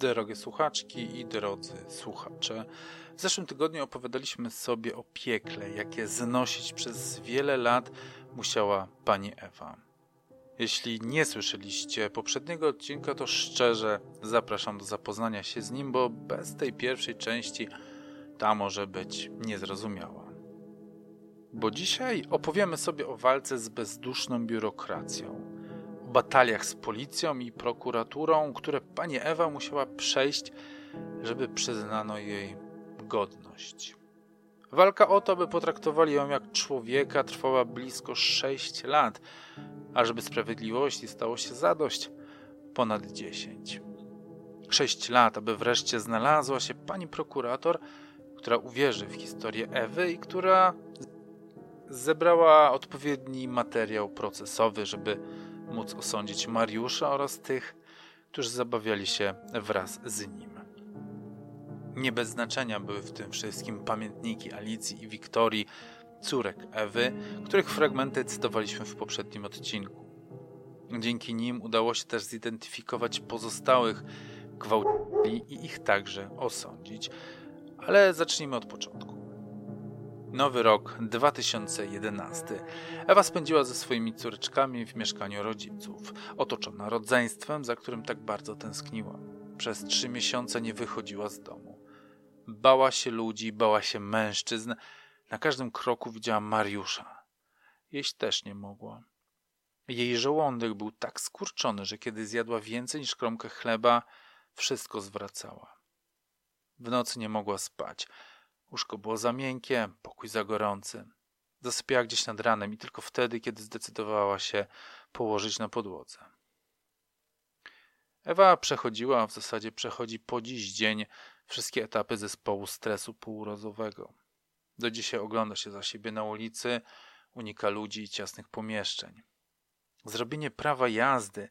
Drogie słuchaczki i drodzy słuchacze, w zeszłym tygodniu opowiadaliśmy sobie o piekle, jakie znosić przez wiele lat musiała pani Ewa. Jeśli nie słyszeliście poprzedniego odcinka, to szczerze zapraszam do zapoznania się z nim, bo bez tej pierwszej części ta może być niezrozumiała. Bo dzisiaj opowiemy sobie o walce z bezduszną biurokracją, bataliach z policją i prokuraturą, które pani Ewa musiała przejść, żeby przyznano jej godność. Walka o to, by potraktowali ją jak człowieka, trwała blisko 6 lat, a żeby sprawiedliwości stało się zadość, ponad 10. 6 lat, aby wreszcie znalazła się pani prokurator, która uwierzy w historię Ewy i która zebrała odpowiedni materiał procesowy, żeby móc osądzić Mariusza oraz tych, którzy zabawiali się wraz z nim. Nie bez znaczenia były w tym wszystkim pamiętniki Alicji i Wiktorii, córek Ewy, których fragmenty cytowaliśmy w poprzednim odcinku. Dzięki nim udało się też zidentyfikować pozostałych gwałcicieli i ich także osądzić, ale zacznijmy od początku. Nowy rok 2011. Ewa spędziła ze swoimi córeczkami w mieszkaniu rodziców, otoczona rodzeństwem, za którym tak bardzo tęskniła. Przez trzy miesiące nie wychodziła z domu. Bała się ludzi, bała się mężczyzn. Na każdym kroku widziała Mariusza. Jeść też nie mogła. Jej żołądek był tak skurczony, że kiedy zjadła więcej niż kromkę chleba, wszystko zwracała. W nocy nie mogła spać. Łóżko było za miękkie, pokój za gorący. Zasypiała gdzieś nad ranem i tylko wtedy, kiedy zdecydowała się położyć na podłodze. Ewa przechodziła, a w zasadzie przechodzi po dziś dzień wszystkie etapy zespołu stresu półrozowego. Do dzisiaj ogląda się za siebie na ulicy, unika ludzi i ciasnych pomieszczeń. Zrobienie prawa jazdy,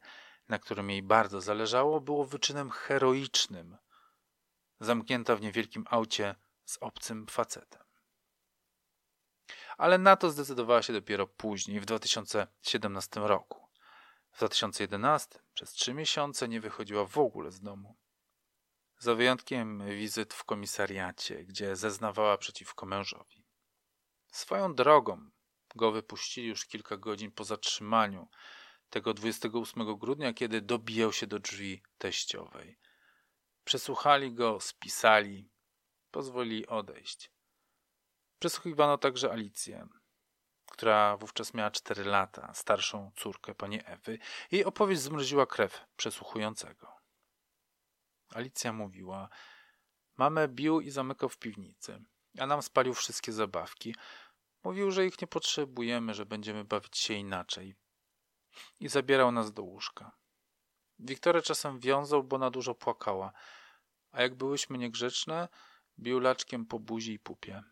na którym jej bardzo zależało, było wyczynem heroicznym. Zamknięta w niewielkim aucie z obcym facetem. Ale na to zdecydowała się dopiero później, w 2017 roku. W 2011 przez trzy miesiące nie wychodziła w ogóle z domu. Za wyjątkiem wizyt w komisariacie, gdzie zeznawała przeciwko mężowi. Swoją drogą go wypuścili już kilka godzin po zatrzymaniu, tego 28 grudnia, kiedy dobijał się do drzwi teściowej. Przesłuchali go, spisali, pozwolili odejść. Przesłuchiwano także Alicję, która wówczas miała 4 lata, starszą córkę pani Ewy. Jej opowieść zmroziła krew przesłuchującego. Alicja mówiła: Mamę bił i zamykał w piwnicy, a nam spalił wszystkie zabawki. Mówił, że ich nie potrzebujemy, że będziemy bawić się inaczej. I zabierał nas do łóżka. Wiktoria czasem wiązał, bo na dużo płakała, a jak byłyśmy niegrzeczne, bił laczkiem po buzi i pupie.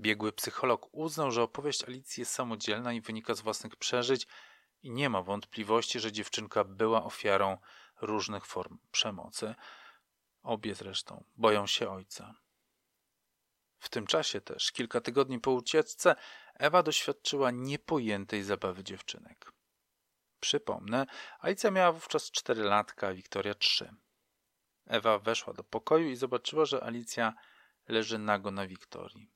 Biegły psycholog uznał, że opowieść Alicji jest samodzielna i wynika z własnych przeżyć i nie ma wątpliwości, że dziewczynka była ofiarą różnych form przemocy. Obie zresztą boją się ojca. W tym czasie też, kilka tygodni po ucieczce, Ewa doświadczyła niepojętej zabawy dziewczynek. Przypomnę, Alicja miała wówczas cztery latka, a Wiktoria trzy. Ewa weszła do pokoju i zobaczyła, że Alicja leży nago na Wiktorii.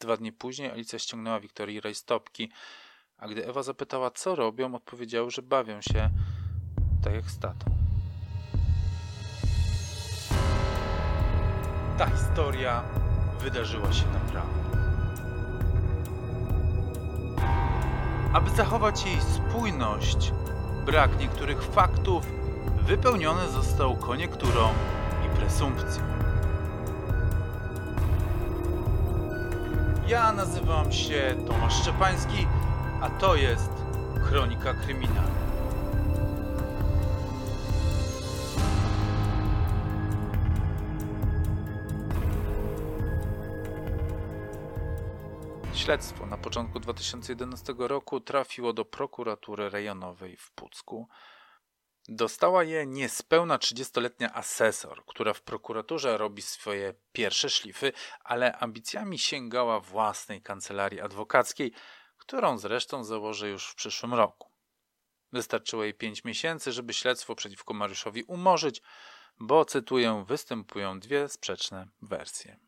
Dwa dni później Alicja ściągnęła Wiktorii rajstopki, a gdy Ewa zapytała, co robią, odpowiedziały, że bawią się tak jak z tatą. Ta historia wydarzyła się naprawdę. Aby zachować jej spójność, brak niektórych faktów wypełniony został koniekturą i presumpcją. Ja nazywam się Tomasz Szczepański, a to jest Kronika Kryminalna. Śledztwo na początku 2011 roku trafiło do prokuratury rejonowej w Pucku. Dostała je niespełna 30-letnia asesor, która w prokuraturze robi swoje pierwsze szlify, ale ambicjami sięgała własnej kancelarii adwokackiej, którą zresztą założy już w przyszłym roku. Wystarczyło jej pięć miesięcy, żeby śledztwo przeciwko Mariuszowi umorzyć, bo, cytuję, występują dwie sprzeczne wersje.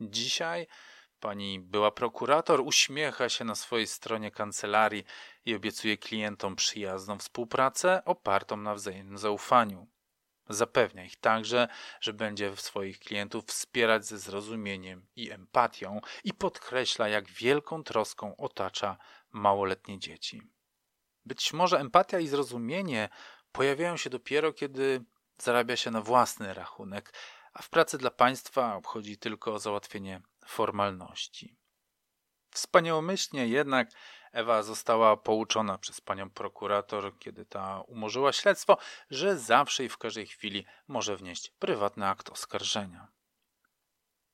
Dzisiaj pani była prokurator uśmiecha się na swojej stronie kancelarii i obiecuje klientom przyjazną współpracę opartą na wzajemnym zaufaniu. Zapewnia ich także, że będzie swoich klientów wspierać ze zrozumieniem i empatią i podkreśla, jak wielką troską otacza małoletnie dzieci. Być może empatia i zrozumienie pojawiają się dopiero, kiedy zarabia się na własny rachunek, a w pracy dla państwa obchodzi tylko załatwienie formalności. Wspaniałomyślnie jednak Ewa została pouczona przez panią prokurator, kiedy ta umorzyła śledztwo, że zawsze i w każdej chwili może wnieść prywatny akt oskarżenia.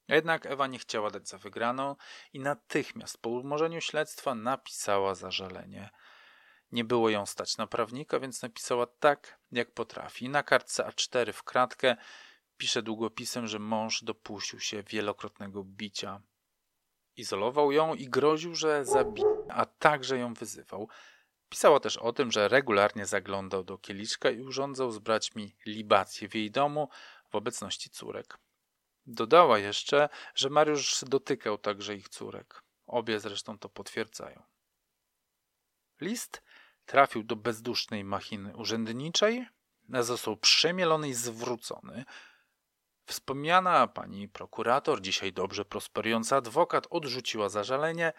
Jednak Ewa nie chciała dać za wygraną i natychmiast po umorzeniu śledztwa napisała zażalenie. Nie było ją stać na prawnika, więc napisała tak, jak potrafi. Na kartce A4 w kratkę pisze długopisem, że mąż dopuścił się wielokrotnego bicia. Izolował ją i groził, że zabije, a także ją wyzywał. Pisała też o tym, że regularnie zaglądał do kieliczka i urządzał z braćmi libację w jej domu w obecności córek. Dodała jeszcze, że Mariusz dotykał także ich córek. Obie zresztą to potwierdzają. List trafił do bezdusznej machiny urzędniczej, został przemielony i zwrócony. Wspomniana pani prokurator, dzisiaj dobrze prosperujący adwokat, odrzuciła zażalenie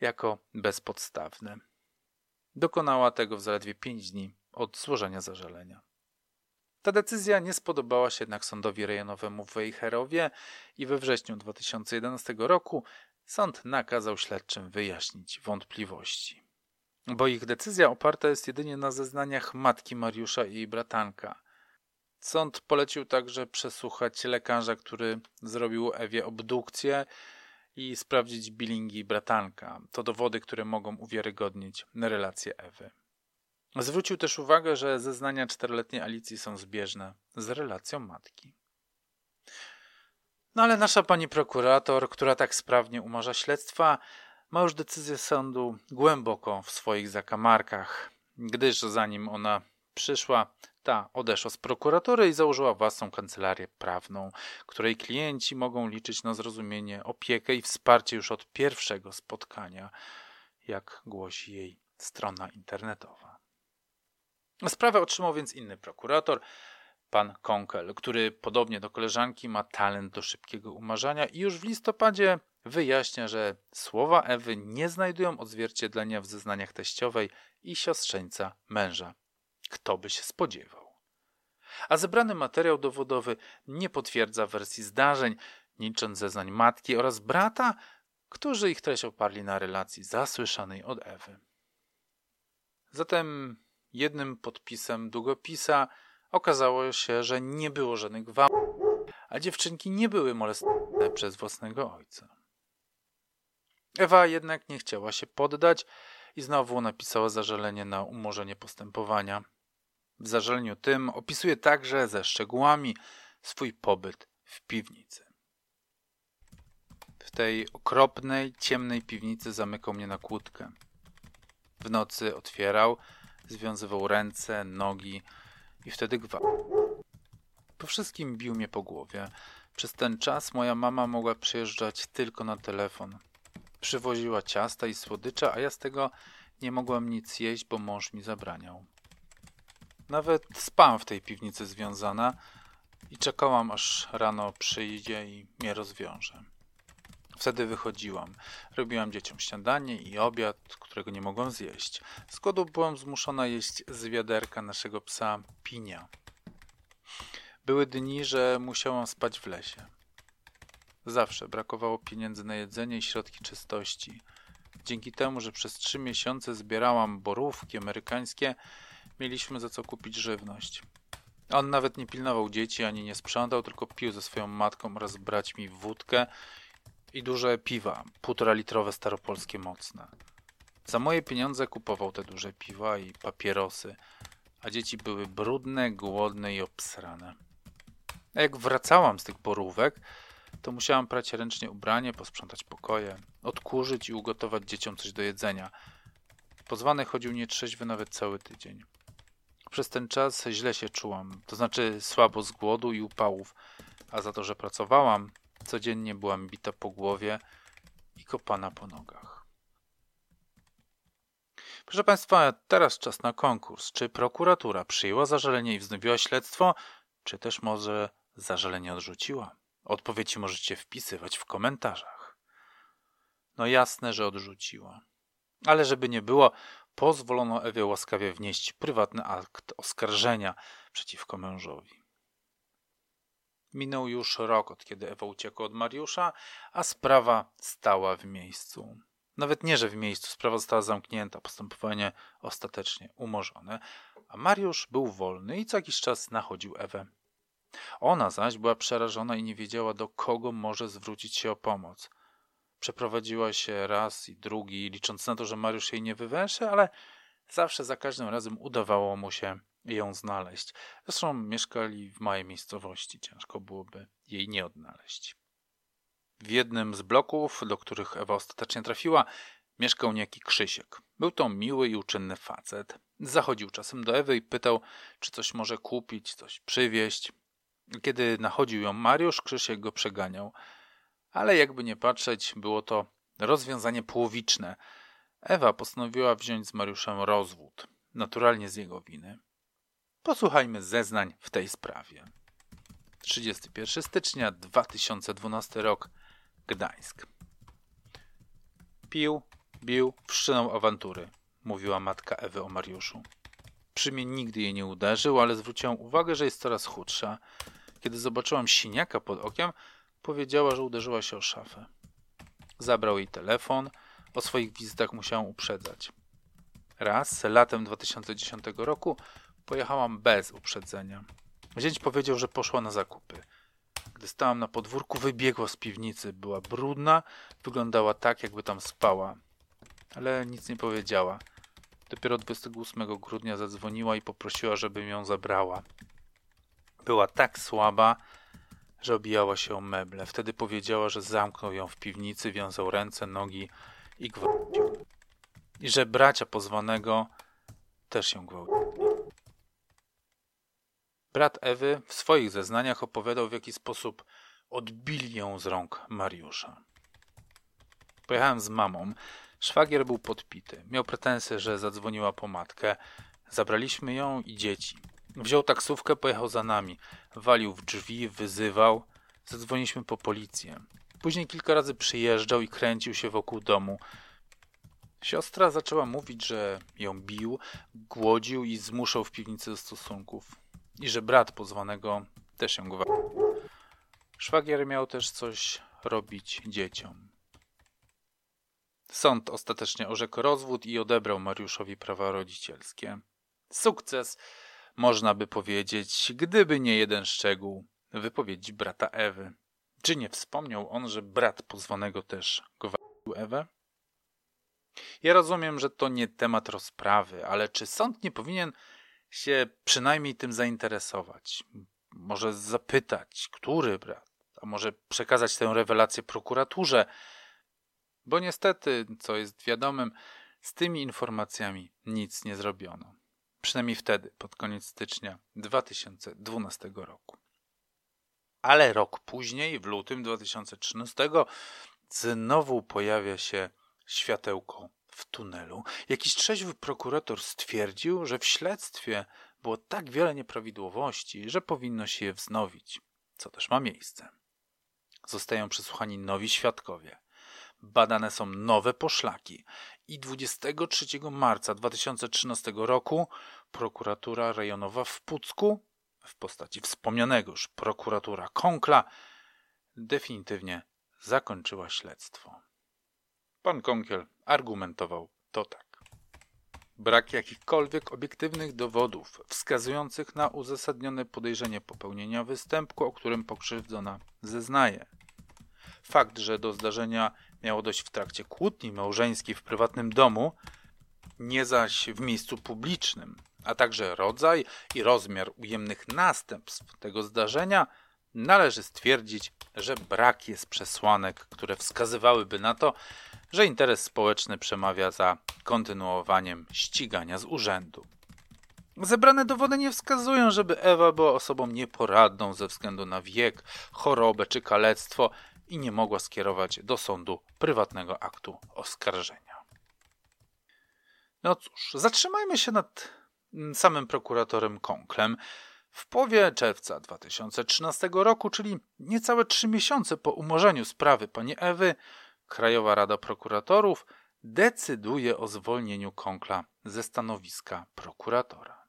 jako bezpodstawne. Dokonała tego w zaledwie pięć dni od złożenia zażalenia. Ta decyzja nie spodobała się jednak sądowi rejonowemu w Wejherowie i we wrześniu 2011 roku sąd nakazał śledczym wyjaśnić wątpliwości bo ich decyzja oparta jest jedynie na zeznaniach matki Mariusza i jej bratanka. Sąd polecił także przesłuchać lekarza, który zrobił Ewie obdukcję i sprawdzić bilingi bratanka. To dowody, które mogą uwiarygodnić relację Ewy. Zwrócił też uwagę, że zeznania czteroletniej Alicji są zbieżne z relacją matki. No ale nasza pani prokurator, która tak sprawnie umarza śledztwa, ma już decyzję sądu głęboko w swoich zakamarkach, gdyż zanim ona przyszła, ta odeszła z prokuratury i założyła własną kancelarię prawną, której klienci mogą liczyć na zrozumienie, opiekę i wsparcie już od pierwszego spotkania, jak głosi jej strona internetowa. Sprawę otrzymał więc inny prokurator, pan Konkel, który podobnie do koleżanki ma talent do szybkiego umarzania i już w listopadzie wyjaśnia, że słowa Ewy nie znajdują odzwierciedlenia w zeznaniach teściowej i siostrzeńca męża. Kto by się spodziewał? A zebrany materiał dowodowy nie potwierdza wersji zdarzeń, nicząc zeznań matki oraz brata, którzy ich treść oparli na relacji zasłyszanej od Ewy. Zatem jednym podpisem długopisa okazało się, że nie było żadnych gwałtów, a dziewczynki nie były molestowane przez własnego ojca. Ewa jednak nie chciała się poddać i znowu napisała zażalenie na umorzenie postępowania. W zażaleniu tym opisuje także ze szczegółami swój pobyt w piwnicy. W tej okropnej, ciemnej piwnicy zamykał mnie na kłódkę. W nocy otwierał, związywał ręce, nogi i wtedy gwałt. Po wszystkim bił mnie po głowie. Przez ten czas moja mama mogła przyjeżdżać tylko na telefon. Przywoziła ciasta i słodycze, a ja z tego nie mogłam nic jeść, bo mąż mi zabraniał. Nawet spałam w tej piwnicy związana i czekałam, aż rano przyjdzie i mnie rozwiąże. Wtedy wychodziłam. Robiłam dzieciom śniadanie i obiad, którego nie mogłam zjeść. Z głodu byłam zmuszona jeść z wiaderka naszego psa Pinia. Były dni, że musiałam spać w lesie. Zawsze brakowało pieniędzy na jedzenie i środki czystości. Dzięki temu, że przez trzy miesiące zbierałam borówki amerykańskie, mieliśmy za co kupić żywność. On nawet nie pilnował dzieci ani nie sprzątał, tylko pił ze swoją matką oraz braćmi wódkę i duże piwa, półtora litrowe staropolskie mocne. Za moje pieniądze kupował te duże piwa i papierosy, a dzieci były brudne, głodne i obsrane. A jak wracałam z tych borówek, to musiałam prać ręcznie ubranie, posprzątać pokoje, odkurzyć i ugotować dzieciom coś do jedzenia. Pozwany chodził nietrzeźwy nawet cały tydzień. Przez ten czas źle się czułam, to znaczy słabo z głodu i upałów, a za to, że pracowałam, codziennie byłam bita po głowie i kopana po nogach. Proszę Państwa, teraz czas na konkurs. Czy prokuratura przyjęła zażalenie i wznowiła śledztwo, czy też może zażalenie odrzuciła? Odpowiedzi możecie wpisywać w komentarzach. No jasne, że odrzuciła. Ale żeby nie było, pozwolono Ewie łaskawie wnieść prywatny akt oskarżenia przeciwko mężowi. Minął już rok, od kiedy Ewa uciekła od Mariusza, a sprawa stała w miejscu. Nawet nie, że w miejscu, sprawa została zamknięta, postępowanie ostatecznie umorzone, a Mariusz był wolny i co jakiś czas nachodził Ewę. Ona zaś była przerażona i nie wiedziała, do kogo może zwrócić się o pomoc. Przeprowadziła się raz i drugi, licząc na to, że Mariusz jej nie wywęszy, ale zawsze za każdym razem udawało mu się ją znaleźć. Zresztą mieszkali w małej miejscowości, ciężko byłoby jej nie odnaleźć. W jednym z bloków, do których Ewa ostatecznie trafiła, mieszkał niejaki Krzysiek. Był to miły i uczynny facet. Zachodził czasem do Ewy i pytał, czy coś może kupić, coś przywieźć. Kiedy nachodził ją Mariusz, Krzysiek go przeganiał. Ale jakby nie patrzeć, było to rozwiązanie połowiczne. Ewa postanowiła wziąć z Mariuszem rozwód, naturalnie z jego winy. Posłuchajmy zeznań w tej sprawie. 31 stycznia 2012 rok Gdańsk. Pił, bił, wszczynał awantury, mówiła matka Ewy o Mariuszu. Przy mnie nigdy jej nie uderzył, ale zwróciłam uwagę, że jest coraz chudsza. Kiedy zobaczyłam siniaka pod okiem, powiedziała, że uderzyła się o szafę. Zabrał jej telefon, o swoich wizytach musiałam uprzedzać. Raz, latem 2010 roku, pojechałam bez uprzedzenia. Zięć powiedział, że poszła na zakupy. Gdy stałam na podwórku, wybiegła z piwnicy. Była brudna, wyglądała tak, jakby tam spała. Ale nic nie powiedziała. Dopiero 28 grudnia zadzwoniła i poprosiła, żebym ją zabrała. Była tak słaba, że obijała się o meble. Wtedy powiedziała, że zamknął ją w piwnicy, wiązał ręce, nogi i gwałcił. I że bracia pozwanego też ją gwałcili. Brat Ewy w swoich zeznaniach opowiadał, w jaki sposób odbili ją z rąk Mariusza. Pojechałem z mamą. Szwagier był podpity. Miał pretensje, że zadzwoniła po matkę. Zabraliśmy ją i dzieci. Wziął taksówkę, pojechał za nami. Walił w drzwi, wyzywał. Zadzwoniliśmy po policję. Później kilka razy przyjeżdżał i kręcił się wokół domu. Siostra zaczęła mówić, że ją bił, głodził i zmuszał w piwnicy do stosunków i że brat pozwanego też ją gwałcił. Szwagier miał też coś robić dzieciom. Sąd ostatecznie orzekł rozwód i odebrał Mariuszowi prawa rodzicielskie. Sukces, można by powiedzieć, gdyby nie jeden szczegół wypowiedzi brata Ewy. Czy nie wspomniał on, że brat pozwanego też gwałcił Ewę? Ja rozumiem, że to nie temat rozprawy, ale czy sąd nie powinien się przynajmniej tym zainteresować. Może zapytać, który brat, a może przekazać tę rewelację prokuraturze, bo niestety, co jest wiadomym, z tymi informacjami nic nie zrobiono. Przynajmniej wtedy, pod koniec stycznia 2012 roku. Ale rok później, w lutym 2013, znowu pojawia się światełko w tunelu, jakiś trzeźwy prokurator stwierdził, że w śledztwie było tak wiele nieprawidłowości, że powinno się je wznowić, co też ma miejsce. Zostają przesłuchani nowi świadkowie. Badane są nowe poszlaki i 23 marca 2013 roku prokuratura rejonowa w Pucku w postaci wspomnianego już prokuratura Konkla definitywnie zakończyła śledztwo. Pan Konkiel argumentował to tak. Brak jakichkolwiek obiektywnych dowodów wskazujących na uzasadnione podejrzenie popełnienia występku, o którym pokrzywdzona zeznaje. Fakt, że do zdarzenia miało dojść w trakcie kłótni małżeńskiej w prywatnym domu, nie zaś w miejscu publicznym, a także rodzaj i rozmiar ujemnych następstw tego zdarzenia należy stwierdzić, że brak jest przesłanek, które wskazywałyby na to, że interes społeczny przemawia za kontynuowaniem ścigania z urzędu. Zebrane dowody nie wskazują, żeby Ewa była osobą nieporadną ze względu na wiek, chorobę czy kalectwo i nie mogła skierować do sądu prywatnego aktu oskarżenia. No cóż, zatrzymajmy się nad samym prokuratorem Konklem. W połowie czerwca 2013 roku, czyli niecałe trzy miesiące po umorzeniu sprawy pani Ewy, Krajowa Rada Prokuratorów decyduje o zwolnieniu Konkla ze stanowiska prokuratora.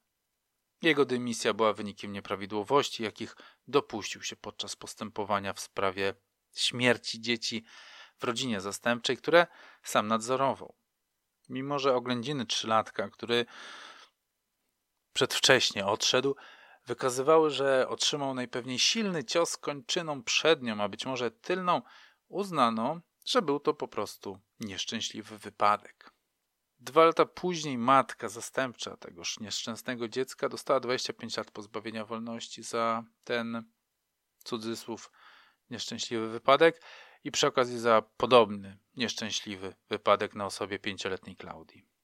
Jego dymisja była wynikiem nieprawidłowości, jakich dopuścił się podczas postępowania w sprawie śmierci dzieci w rodzinie zastępczej, które sam nadzorował. Mimo, że oględziny trzylatka, który przedwcześnie odszedł, wykazywały, że otrzymał najpewniej silny cios kończyną przednią, a być może tylną, uznano, że był to po prostu nieszczęśliwy wypadek. Dwa lata później matka zastępcza tegoż nieszczęsnego dziecka dostała 25 lat pozbawienia wolności za ten cudzysłów nieszczęśliwy wypadek i przy okazji za podobny nieszczęśliwy wypadek na osobie pięcioletniej Klaudii.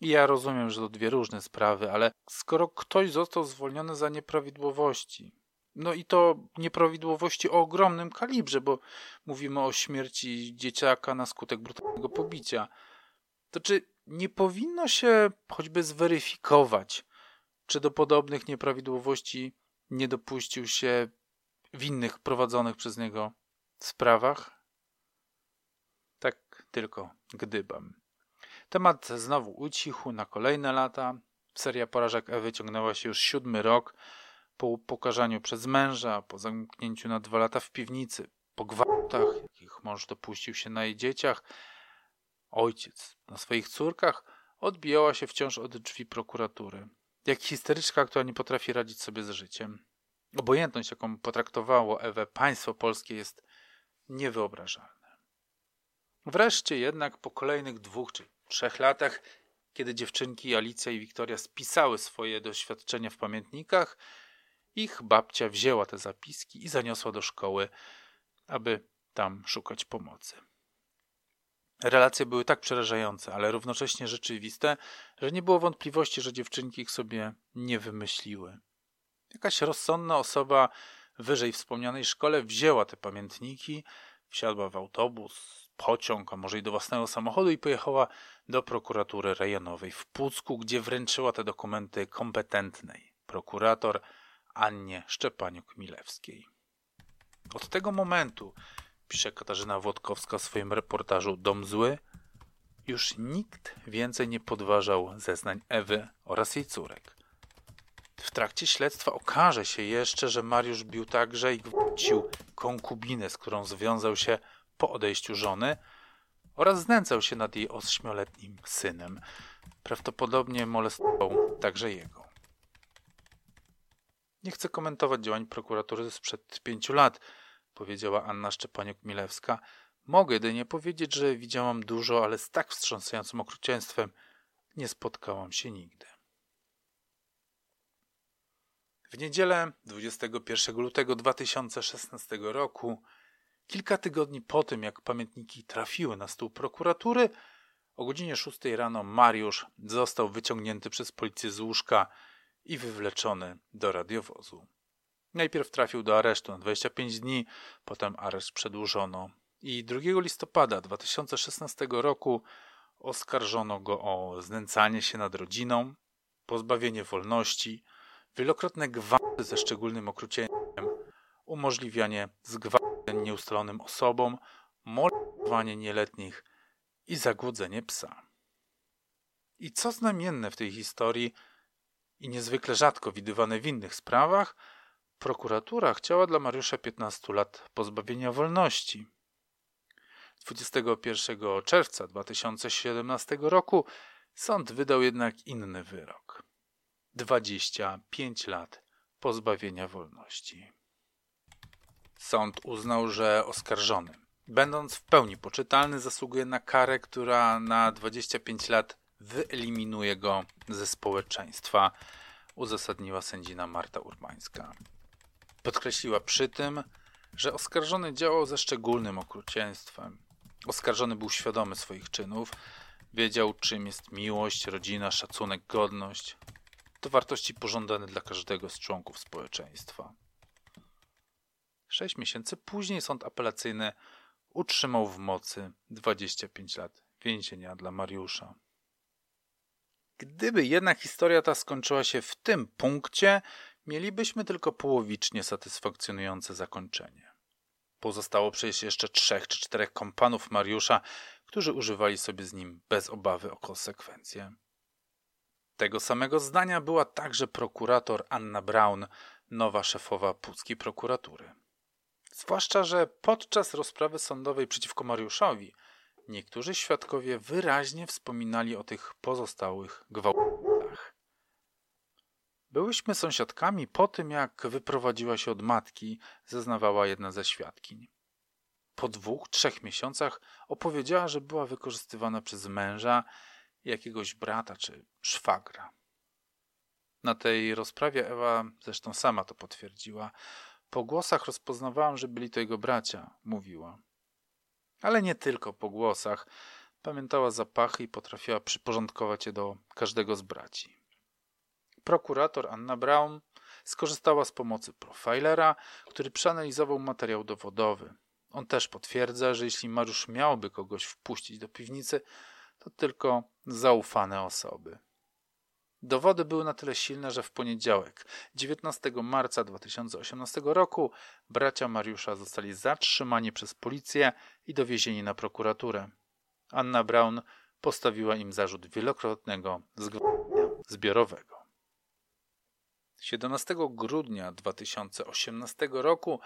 Ja rozumiem, że to dwie różne sprawy, ale skoro ktoś został zwolniony za nieprawidłowości, no i to nieprawidłowości o ogromnym kalibrze, bo mówimy o śmierci dzieciaka na skutek brutalnego pobicia, to czy nie powinno się choćby zweryfikować, czy do podobnych nieprawidłowości nie dopuścił się w innych prowadzonych przez niego sprawach? Tak tylko gdybam. Temat znowu ucichł na kolejne lata. Seria porażek Ewy ciągnęła się już siódmy rok. Po pokażaniu przez męża, po zamknięciu na dwa lata w piwnicy, po gwałtach, jakich mąż dopuścił się na jej dzieciach, ojciec na swoich córkach, odbijała się wciąż od drzwi prokuratury. Jak histeryczka, która nie potrafi radzić sobie z życiem. Obojętność, jaką potraktowało Ewę państwo polskie, jest niewyobrażalne. Wreszcie jednak po kolejnych dwóch czy trzech latach, kiedy dziewczynki Alicja i Wiktoria spisały swoje doświadczenia w pamiętnikach, ich babcia wzięła te zapiski i zaniosła do szkoły, aby tam szukać pomocy. Relacje były tak przerażające, ale równocześnie rzeczywiste, że nie było wątpliwości, że dziewczynki ich sobie nie wymyśliły. Jakaś rozsądna osoba wyżej wspomnianej szkole wzięła te pamiętniki, wsiadła w autobus, pociąg, a może i do własnego samochodu i pojechała do prokuratury rejonowej w Pucku, gdzie wręczyła te dokumenty kompetentnej prokurator Annie Szczepaniuk-Milewskiej. Od tego momentu, pisze Katarzyna Włodkowska w swoim reportażu Dom Zły, już nikt więcej nie podważał zeznań Ewy oraz jej córek. W trakcie śledztwa okaże się jeszcze, że Mariusz bił także i gwałcił konkubinę, z którą związał się po odejściu żony oraz znęcał się nad jej ośmioletnim synem. Prawdopodobnie molestował także jego. Nie chcę komentować działań prokuratury sprzed pięciu lat, powiedziała Anna Szczepaniuk-Milewska. Mogę jedynie powiedzieć, że widziałam dużo, ale z tak wstrząsającym okrucieństwem nie spotkałam się nigdy. W niedzielę 21 lutego 2016 roku, kilka tygodni po tym, jak pamiętniki trafiły na stół prokuratury, o godzinie 6 rano Mariusz został wyciągnięty przez policję z łóżka i wywleczony do radiowozu. Najpierw trafił do aresztu na 25 dni, potem areszt przedłużono i 2 listopada 2016 roku oskarżono go o znęcanie się nad rodziną, pozbawienie wolności, wielokrotne gwałty ze szczególnym okrucieństwem, umożliwianie nieustalonym osobom, molowanie nieletnich i zagłodzenie psa. I co znamienne w tej historii i niezwykle rzadko widywane w innych sprawach, prokuratura chciała dla Mariusza 15 lat pozbawienia wolności. 21 czerwca 2017 roku sąd wydał jednak inny wyrok. 25 lat pozbawienia wolności. Sąd uznał, że oskarżony, będąc w pełni poczytalny, zasługuje na karę, która na 25 lat wyeliminuje go ze społeczeństwa, uzasadniła sędzina Marta Urbańska. Podkreśliła przy tym, że oskarżony działał ze szczególnym okrucieństwem. Oskarżony był świadomy swoich czynów, wiedział czym jest miłość, rodzina, szacunek, godność. To wartości pożądane dla każdego z członków społeczeństwa. Sześć miesięcy później sąd apelacyjny utrzymał w mocy 25 lat więzienia dla Mariusza. Gdyby jednak historia ta skończyła się w tym punkcie, mielibyśmy tylko połowicznie satysfakcjonujące zakończenie. Pozostało przecież jeszcze trzech czy czterech kompanów Mariusza, którzy używali sobie z nim bez obawy o konsekwencje. Tego samego zdania była także prokurator Anna Braun, nowa szefowa puckiej prokuratury. Zwłaszcza, że podczas rozprawy sądowej przeciwko Mariuszowi niektórzy świadkowie wyraźnie wspominali o tych pozostałych gwałtach. Byłyśmy sąsiadkami po tym, jak wyprowadziła się od matki, zeznawała jedna ze świadkiń. Po dwóch, trzech miesiącach opowiedziała, że była wykorzystywana przez męża, jakiegoś brata czy szwagra. Na tej rozprawie Ewa zresztą sama to potwierdziła. Po głosach rozpoznawałam, że byli to jego bracia, mówiła. Ale nie tylko po głosach. Pamiętała zapachy i potrafiła przyporządkować je do każdego z braci. Prokurator Anna Braun skorzystała z pomocy profilera, który przeanalizował materiał dowodowy. On też potwierdza, że jeśli Mariusz miałby kogoś wpuścić do piwnicy, to tylko zaufane osoby. Dowody były na tyle silne, że w poniedziałek, 19 marca 2018 roku, bracia Mariusza zostali zatrzymani przez policję i dowiezieni na prokuraturę. Anna Braun postawiła im zarzut wielokrotnego zgwałcenia zbiorowego. 17 grudnia 2018 roku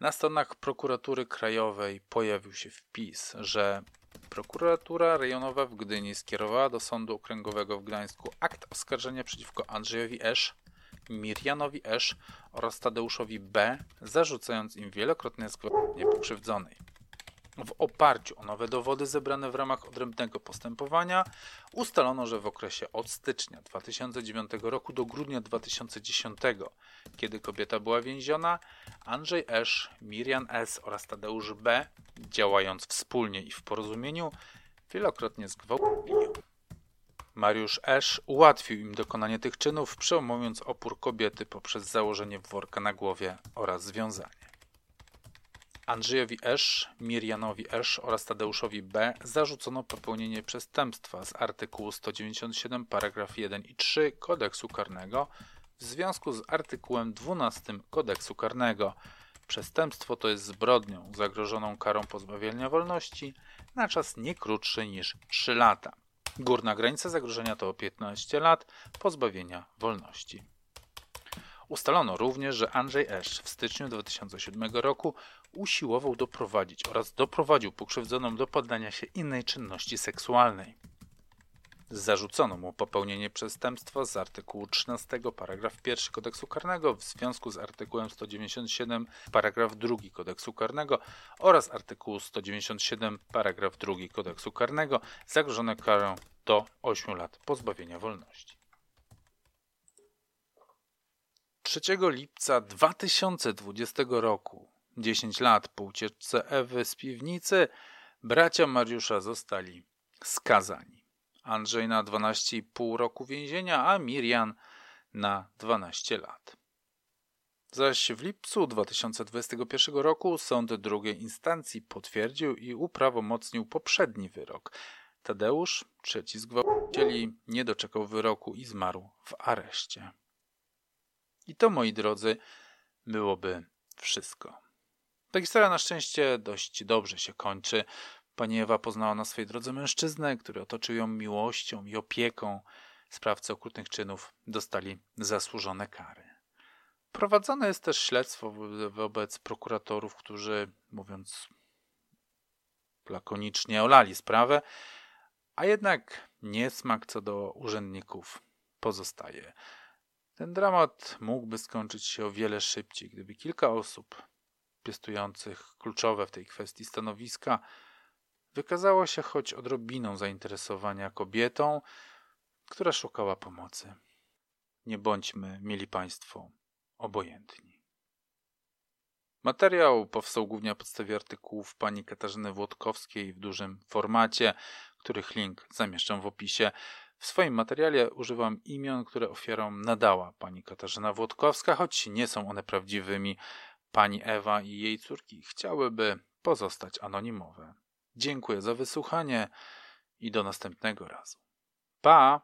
na stronach prokuratury krajowej pojawił się wpis, że prokuratura rejonowa w Gdyni skierowała do Sądu Okręgowego w Gdańsku akt oskarżenia przeciwko Andrzejowi Esz, Mirjanowi Esz oraz Tadeuszowi B, zarzucając im wielokrotne zgwałcenie pokrzywdzonej. W oparciu o nowe dowody zebrane w ramach odrębnego postępowania ustalono, że w okresie od stycznia 2009 roku do grudnia 2010, kiedy kobieta była więziona, Andrzej Esz, Miriam S. oraz Tadeusz B., działając wspólnie i w porozumieniu, wielokrotnie zgwałcili. Mariusz Esz ułatwił im dokonanie tych czynów, przełamując opór kobiety poprzez założenie worka na głowie oraz związanie. Andrzejowi Esz, Mirjanowi Esz oraz Tadeuszowi B zarzucono popełnienie przestępstwa z artykułu 197 paragraf 1 i 3 kodeksu karnego w związku z artykułem 12 kodeksu karnego. Przestępstwo to jest zbrodnią zagrożoną karą pozbawienia wolności na czas nie krótszy niż 3 lata. Górna granica zagrożenia to 15 lat pozbawienia wolności. Ustalono również, że Andrzej Esz w styczniu 2007 roku usiłował doprowadzić oraz doprowadził pokrzywdzoną do poddania się innej czynności seksualnej. Zarzucono mu popełnienie przestępstwa z artykułu 13 paragraf 1 kodeksu karnego w związku z artykułem 197 paragraf 2 kodeksu karnego oraz artykułu 197 paragraf 2 kodeksu karnego zagrożone karą do 8 lat pozbawienia wolności. 3 lipca 2020 roku 10 lat po ucieczce Ewy z piwnicy, bracia Mariusza zostali skazani. Andrzej na 12,5 roku więzienia, a Mirian na 12 lat. Zaś w lipcu 2021 roku sąd drugiej instancji potwierdził i uprawomocnił poprzedni wyrok. Tadeusz, trzeci z gwałcicieli, nie doczekał wyroku i zmarł w areszcie. I to, moi drodzy, byłoby wszystko. Ta historia na szczęście dość dobrze się kończy. Pani Ewa poznała na swojej drodze mężczyznę, który otoczył ją miłością i opieką. Sprawcy okrutnych czynów dostali zasłużone kary. Prowadzone jest też śledztwo wobec prokuratorów, którzy, mówiąc lakonicznie, olali sprawę, a jednak niesmak co do urzędników pozostaje. Ten dramat mógłby skończyć się o wiele szybciej, gdyby kilka osób piastujących kluczowe w tej kwestii stanowiska wykazało się choć odrobiną zainteresowania kobietą, która szukała pomocy. Nie bądźmy, mieli Państwo, obojętni. Materiał powstał głównie na podstawie artykułów pani Katarzyny Włodkowskiej w dużym formacie, których link zamieszczam w opisie. W swoim materiale używam imion, które ofiarom nadała pani Katarzyna Włodkowska, choć nie są one prawdziwymi. Pani Ewa i jej córki chciałyby pozostać anonimowe. Dziękuję za wysłuchanie i do następnego razu. Pa!